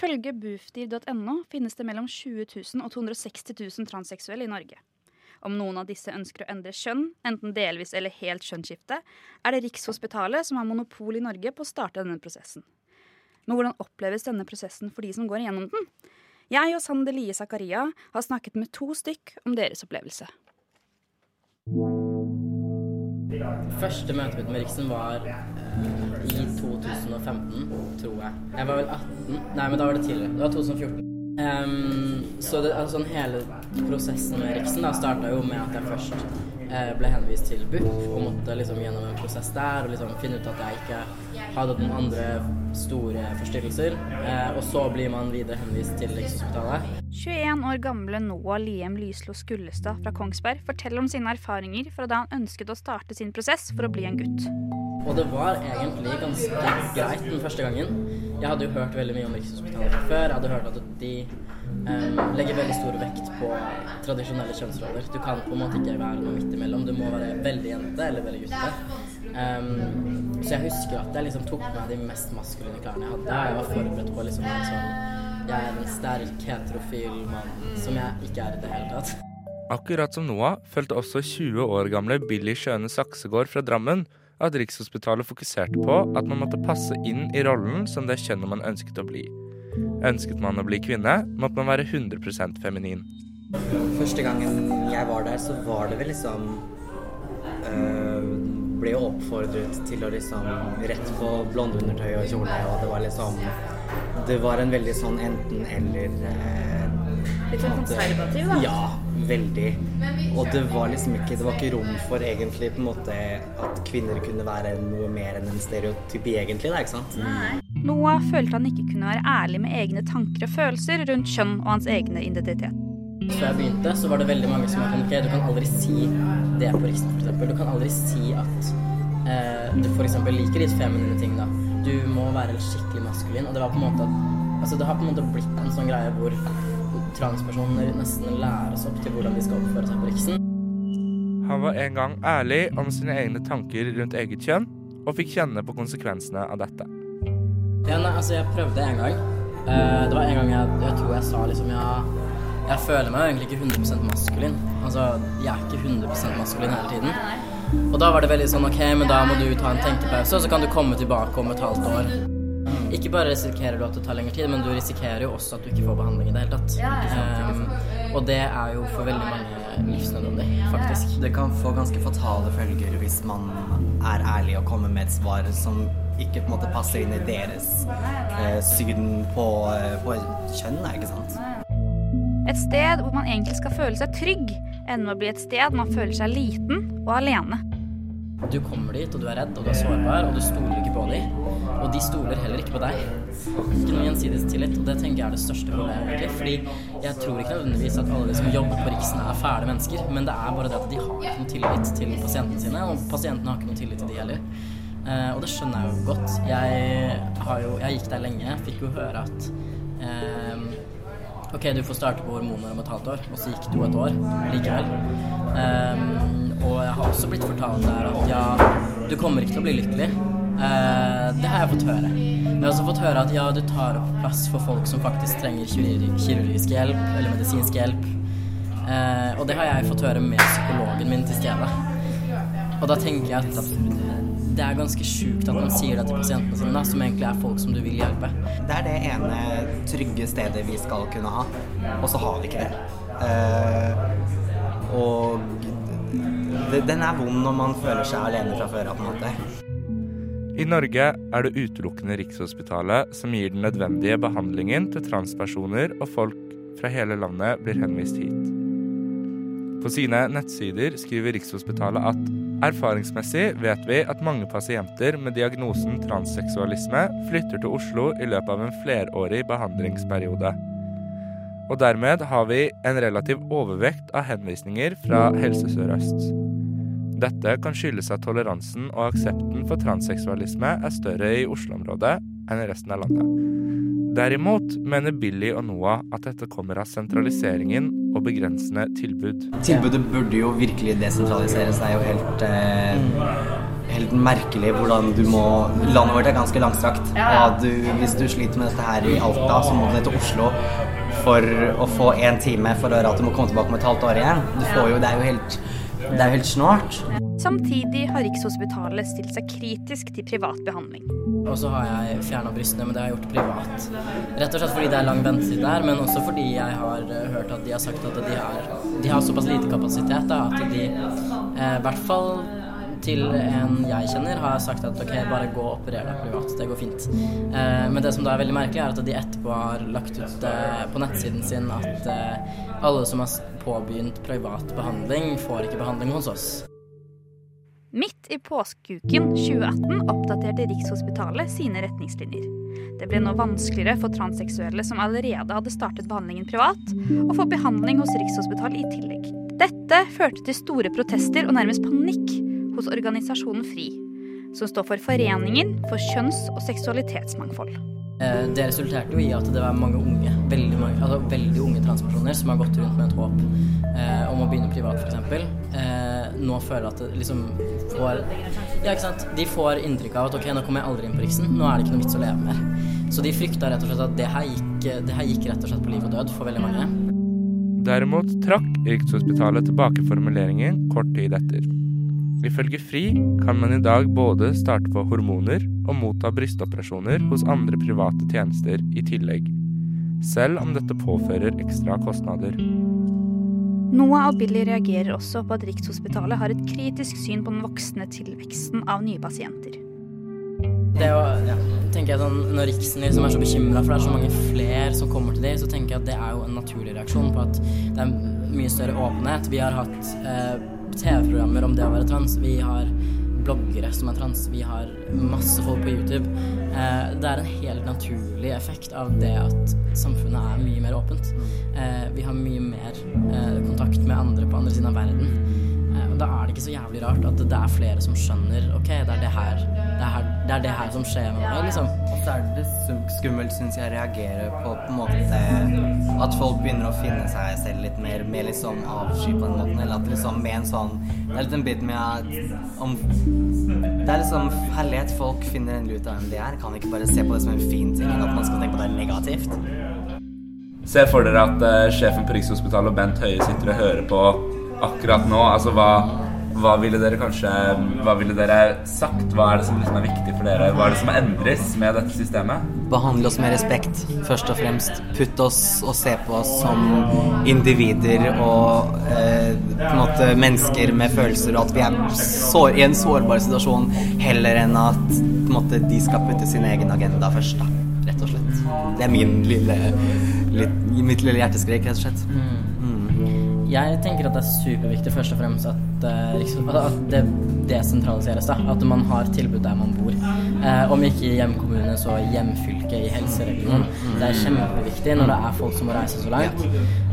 Ifølge bufdir.no finnes det mellom 20 000 og 260 000 transseksuelle i Norge. Om noen av disse ønsker å endre kjønn, enten delvis eller helt kjønnsskifte, er det Rikshospitalet som har monopol i Norge på å starte denne prosessen. Men hvordan oppleves denne prosessen for de som går igjennom den? Jeg og Sander Lie Zakaria har snakket med to stykk om deres opplevelse. Første møtet mitt med Riksen var i 2015, tror jeg. Jeg var vel 18. Nei, men da var det tidligere. Det var 2014. Um, så det, altså, hele prosessen med Riksen da starta jo med at jeg først eh, ble henvist til BUP og måtte liksom gjennom en prosess der og liksom finne ut at jeg ikke hadde noen andre store forstyrrelser. Eh, og så blir man videre henvist til Rikshospitalet. 21 år gamle Noah Liem Lyslo Skullestad fra Kongsberg forteller om sine erfaringer fra da han ønsket å starte sin prosess for å bli en gutt. Og det var egentlig ganske greit den første gangen. Jeg hadde jo hørt veldig mye om Rikshospitalet før. Jeg hadde hørt at de um, legger veldig stor vekt på tradisjonelle kjønnsroller. Du kan på en måte ikke være noe midt imellom. Du må være veldig jente eller veldig gutte. Um, så jeg husker at jeg liksom tok meg de mest maskuline klærne jeg hadde. Jeg var forberedt på liksom en sånn Jeg er en sterk heterofil mann som jeg ikke er i det hele tatt. Akkurat som Noah følte også 20 år gamle Billy Skjøne Saksegård fra Drammen at Rikshospitalet fokuserte på at man måtte passe inn i rollen som det kjønnet man ønsket å bli. Ønsket man å bli kvinne, måtte man være 100% feminin. Første gangen jeg var der, så var det vel liksom øh, Ble jo oppfordret til å liksom rett på blonde undertøy og kjole, og det var liksom Det var en veldig sånn enten-eller øh, Litt sånn konservativ, da? Ja, veldig. Og det var liksom ikke Det var ikke rom for egentlig på en måte at kvinner kunne være noe mer enn en stereotypi egentlig, da, ikke sant? Nei. Noah følte han ikke kunne være ærlig med egne tanker og følelser rundt kjønn og hans egne identitet. Før jeg begynte, så var det veldig mange som var sånn Ok, du kan aldri si det på Riksen, f.eks. Du kan aldri si at eh, du f.eks. liker litt feminine ting, da. Du må være skikkelig maskulin. Og det var på en måte Altså, det har på en måte blitt en sånn greie hvor transpersoner nesten læres opp til hvordan de skal oppføre seg på Riksen. Han var en gang ærlig om sine egne tanker rundt eget kjønn, og fikk kjenne på konsekvensene av dette. Ja, nei, altså, jeg prøvde en gang. Uh, det var en gang jeg, jeg tror jeg sa liksom ja, Jeg føler meg egentlig ikke 100% maskulin. Altså, jeg er ikke 100% maskulin hele tiden. Og da var det veldig sånn OK, men da må du ta en tenkepause, og så kan du komme tilbake om et halvt år. Ikke bare risikerer du at det tar lengre tid, men du risikerer jo også at du ikke får behandling i det hele tatt. Ja, um, og det er jo for veldig mange livsnødvendig, faktisk. Det kan få ganske fatale følger hvis man er ærlig og kommer med et svar som ikke på en måte passer inn i deres eh, syn på, eh, på kjønn, ikke sant? Et sted hvor man egentlig skal føle seg trygg, ender med å bli et sted man føler seg liten og alene. Du kommer dit, og du er redd, og du er sårbar, og du stoler ikke på dem. Og de stoler heller ikke på deg. Ikke noe gjensidig tillit, og det tenker jeg er det største problemet. egentlig. Fordi jeg tror ikke nødvendigvis at alle de som jobber på Riksen er fæle mennesker, men det er bare det at de har ikke noe tillit til pasientene sine, og pasientene har ikke noe tillit til de heller. Uh, og det skjønner jeg jo godt. Jeg, jo, jeg gikk der lenge, fikk jo høre at uh, Ok, du får starte på hormoner om et halvt år, og så gikk jo et år likevel. Um, og jeg har også blitt fortalt der at ja, du kommer ikke til å bli lykkelig. Eh, det har jeg fått høre. Jeg har også fått høre at ja, du tar opp plass for folk som faktisk trenger kirurgisk hjelp eller medisinsk hjelp. Eh, og det har jeg fått høre med psykologen min til stede. Og da tenker jeg at det er ganske sjukt at man sier det til pasientene sine, som egentlig er folk som du vil hjelpe. Det er det ene trygge stedet vi skal kunne ha, og så har vi ikke det. Uh, og den er vond når man føler seg alene fra før av, på en måte. I Norge er det utelukkende Rikshospitalet som gir den nødvendige behandlingen til transpersoner, og folk fra hele landet blir henvist hit. På sine nettsider skriver Rikshospitalet at erfaringsmessig vet vi at mange pasienter med diagnosen transseksualisme flytter til Oslo i løpet av en flerårig behandlingsperiode. Og dermed har vi en relativ overvekt av henvisninger fra Helse Sør-Øst. Dette kan skyldes at toleransen og aksepten for transseksualisme er større i Oslo-området enn i resten av landet. Derimot mener Billy og Noah at dette kommer av sentraliseringen og begrensende tilbud. Tilbudet burde jo virkelig desentraliseres. Det er jo helt, eh, helt merkelig hvordan du må Landet vårt er ganske langstrakt. Og du, hvis du sliter med dette her i Alta, så må du ned til Oslo for å få én time for å høre at du må komme tilbake om et halvt år igjen. Du får jo, det er jo helt, det er helt snålt. Samtidig har Rikshospitalet stilt seg kritisk til privat behandling. Og så har jeg fjerna brystene, men det har jeg gjort privat. Rett og slett fordi det er lang ventetid der, men også fordi jeg har uh, hørt at de har sagt at de har, de har såpass lite kapasitet da, at de eh, i hvert fall til en jeg kjenner, har sagt at ok, bare gå og operer deg privat. Det går fint. Eh, men det som da er veldig merkelig, er at de etterpå har lagt ut eh, på nettsiden sin at eh, alle som har påbegynt privat behandling, får ikke behandling hos oss. Midt i påskeuken 2018 oppdaterte Rikshospitalet sine retningslinjer. Det ble nå vanskeligere for transseksuelle som allerede hadde startet behandlingen privat, å få behandling hos Rikshospitalet i tillegg. Dette førte til store protester og nærmest panikk hos organisasjonen FRI, som står for Foreningen for kjønns- og seksualitetsmangfold. Eh, det resulterte jo i at det var mange unge, veldig, mange, altså veldig unge transpersoner som har gått rundt med et håp eh, om å begynne privat, f.eks. Eh, nå føler at det liksom får Ja, ikke sant. De får inntrykk av at ok, nå kommer jeg aldri inn på Riksen, nå er det ikke noe vits å leve mer. Så de frykta rett og slett at det her gikk, det her gikk rett og slett på liv og død for veldig mange. Derimot trakk Rikshospitalet tilbake formuleringen kort tid etter. Ifølge FRI kan man i dag både starte på hormoner og motta brystoperasjoner hos andre private tjenester i tillegg, selv om dette påfører ekstra kostnader. Noah og Billy reagerer også på at Rikshospitalet har et kritisk syn på den voksende tilveksten av nye pasienter. Det å, ja, tenker jeg sånn, Når Riksen liksom er så bekymra for det er så mange flere som kommer til dem, så tenker jeg at det er jo en naturlig reaksjon på at det er mye større åpenhet. Vi har hatt eh, TV-programmer om det å være trans. Vi har bloggere som er trans. Vi har masse folk på YouTube. Eh, det er en helt naturlig effekt av det at samfunnet er mye mer åpent. Eh, vi har mye mer eh, kontakt med andre på andre siden av verden. Eh, og da er det ikke så jævlig rart at det er flere som skjønner ok, det er det her, det er her, det er det her som skjer med meg, liksom. Og så er det skum- skummelt, syns jeg, å reagere på på en måte at folk begynner å finne seg selv litt mer med liksom avsky på den måten, eller at liksom med en sånn Det er litt en bit med at om Det er liksom herlighet. Folk finner endelig ut av hvem de er. Kan ikke bare se på det som en fin ting, enn at man skal tenke på det negativt. Se for dere at uh, sjefen på Rikshospitalet og Bent Høie sitter og hører på akkurat nå. Altså, hva, hva ville dere kanskje Hva ville dere sagt? Hva er det som liksom er viktig for dere? Hva er det som endres med dette systemet? Behandle oss med respekt, først og fremst. Putt oss og se på oss som individer og eh, på en måte mennesker med følelser, og at vi er sår, i en sårbar situasjon, heller enn at på en måte, de skal putte sin egen agenda først, da. Rett og slett. Det er min lille, litt, mitt lille hjerteskrik, rett og slett. Mm. Jeg tenker at det er superviktig først og fremst at, eh, at det desentraliseres. da, At man har tilbud der man bor. Eh, om ikke i hjemkommune, så i hjemfylke, i helseregionen. Det er kjempeviktig når det er folk som må reise så langt.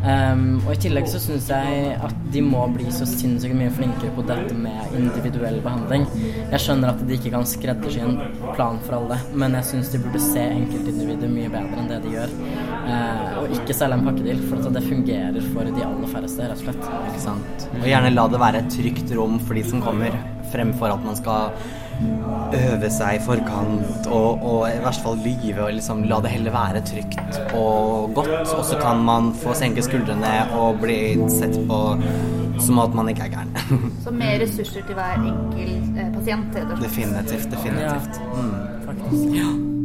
Um, og i tillegg så syns jeg at de må bli så sinnssykt mye flinkere på dette med individuell behandling. Jeg skjønner at de ikke kan skreddersy en plan for alle, men jeg syns de burde se enkeltindividet mye bedre enn det de gjør. Uh, og ikke selge en pakkedeal, for at det fungerer for de aller færreste, rett og slett. Ikke sant? Og gjerne la det være et trygt rom for de som kommer, fremfor at man skal øve seg i forkant og, og i verste fall lyve og liksom la det heller være trygt og godt. Og så kan man få senke skuldrene og bli sett på som at man ikke er gæren. Så mer ressurser til hver enkelt eh, pasient, definitivt, definitivt. Mm. Faktisk. Ja.